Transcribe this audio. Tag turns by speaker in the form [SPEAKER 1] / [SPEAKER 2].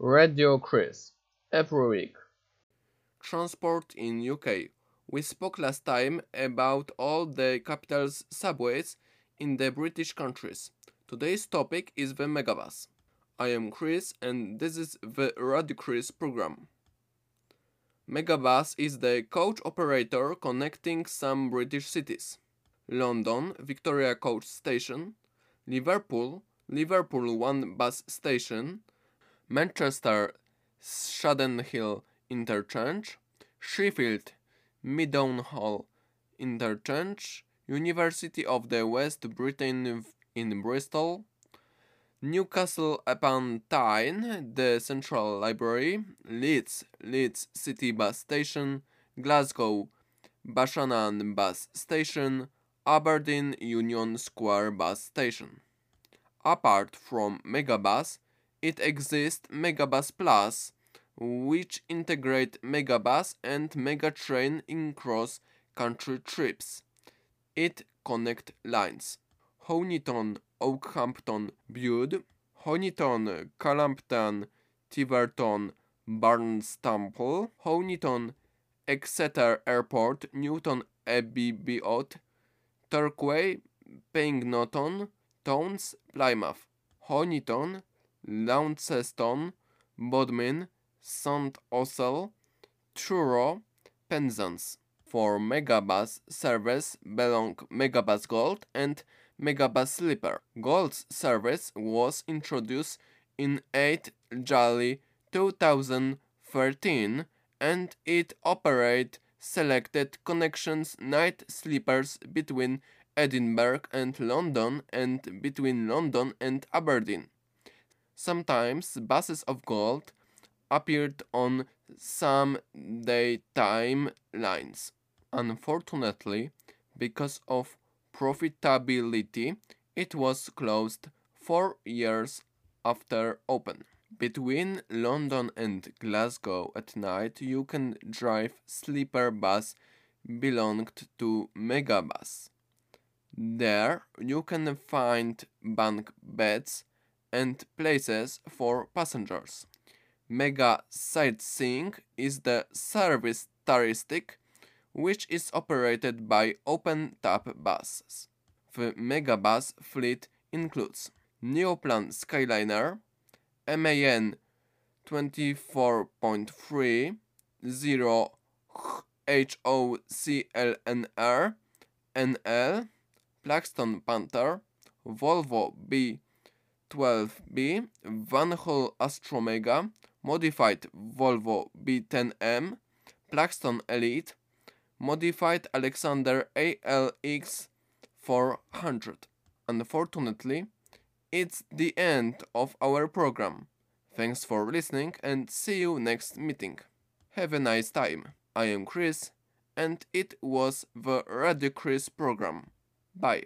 [SPEAKER 1] Radio Chris every week.
[SPEAKER 2] Transport in UK. We spoke last time about all the capital's subways in the British countries. Today's topic is the Megabus. I am Chris and this is the Radio Chris program. Megabus is the coach operator connecting some British cities. London, Victoria Coach Station, Liverpool, Liverpool One Bus Station, Manchester Shudehill Interchange, Sheffield Meadowhall Interchange, University of the West Britain in Bristol, Newcastle upon Tyne, the Central Library, Leeds, Leeds City Bus Station, Glasgow, Buchanan Bus Station, Aberdeen Union Square Bus Station. Apart from Megabus, it exists Megabus Plus, which integrate Megabus and Megatrain in cross-country trips. It connect lines. Honiton, Okehampton, Bude, Honiton, Cullompton, Tiverton, Barnstaple, Honiton, Exeter Airport, Newton Abbey Biot, Torquay, Paignton, Totnes, Plymouth, Honiton, Launceston, Bodmin, St. Austell, Truro, Penzance. For Megabus service belong Megabus Gold and Megabus Sleeper. Gold's service was introduced in 8 July 2013 and it operate selected connections night sleepers between Edinburgh and London and between London and Aberdeen. Sometimes buses of gold appeared on some daytime lines. Unfortunately, because of profitability, it was closed four years after open. Between London and Glasgow at night you can drive sleeper bus belonged to Megabus. There you can find bunk beds and places for passengers. Mega Sightseeing is the service touristic which is operated by Open Tap buses. The Megabus fleet includes Neoplan Skyliner, MAN 24.3, 0 HOCLNR, NL, Plaxton Panther, Volvo B12B, Van Hool Astromega, modified Volvo B10M, Plaxton Elite, modified Alexander ALX 400. Unfortunately, it's the end of our program. Thanks for listening and see you next meeting. Have a nice time. I am Chris and it was the Radio Chris program. Bye.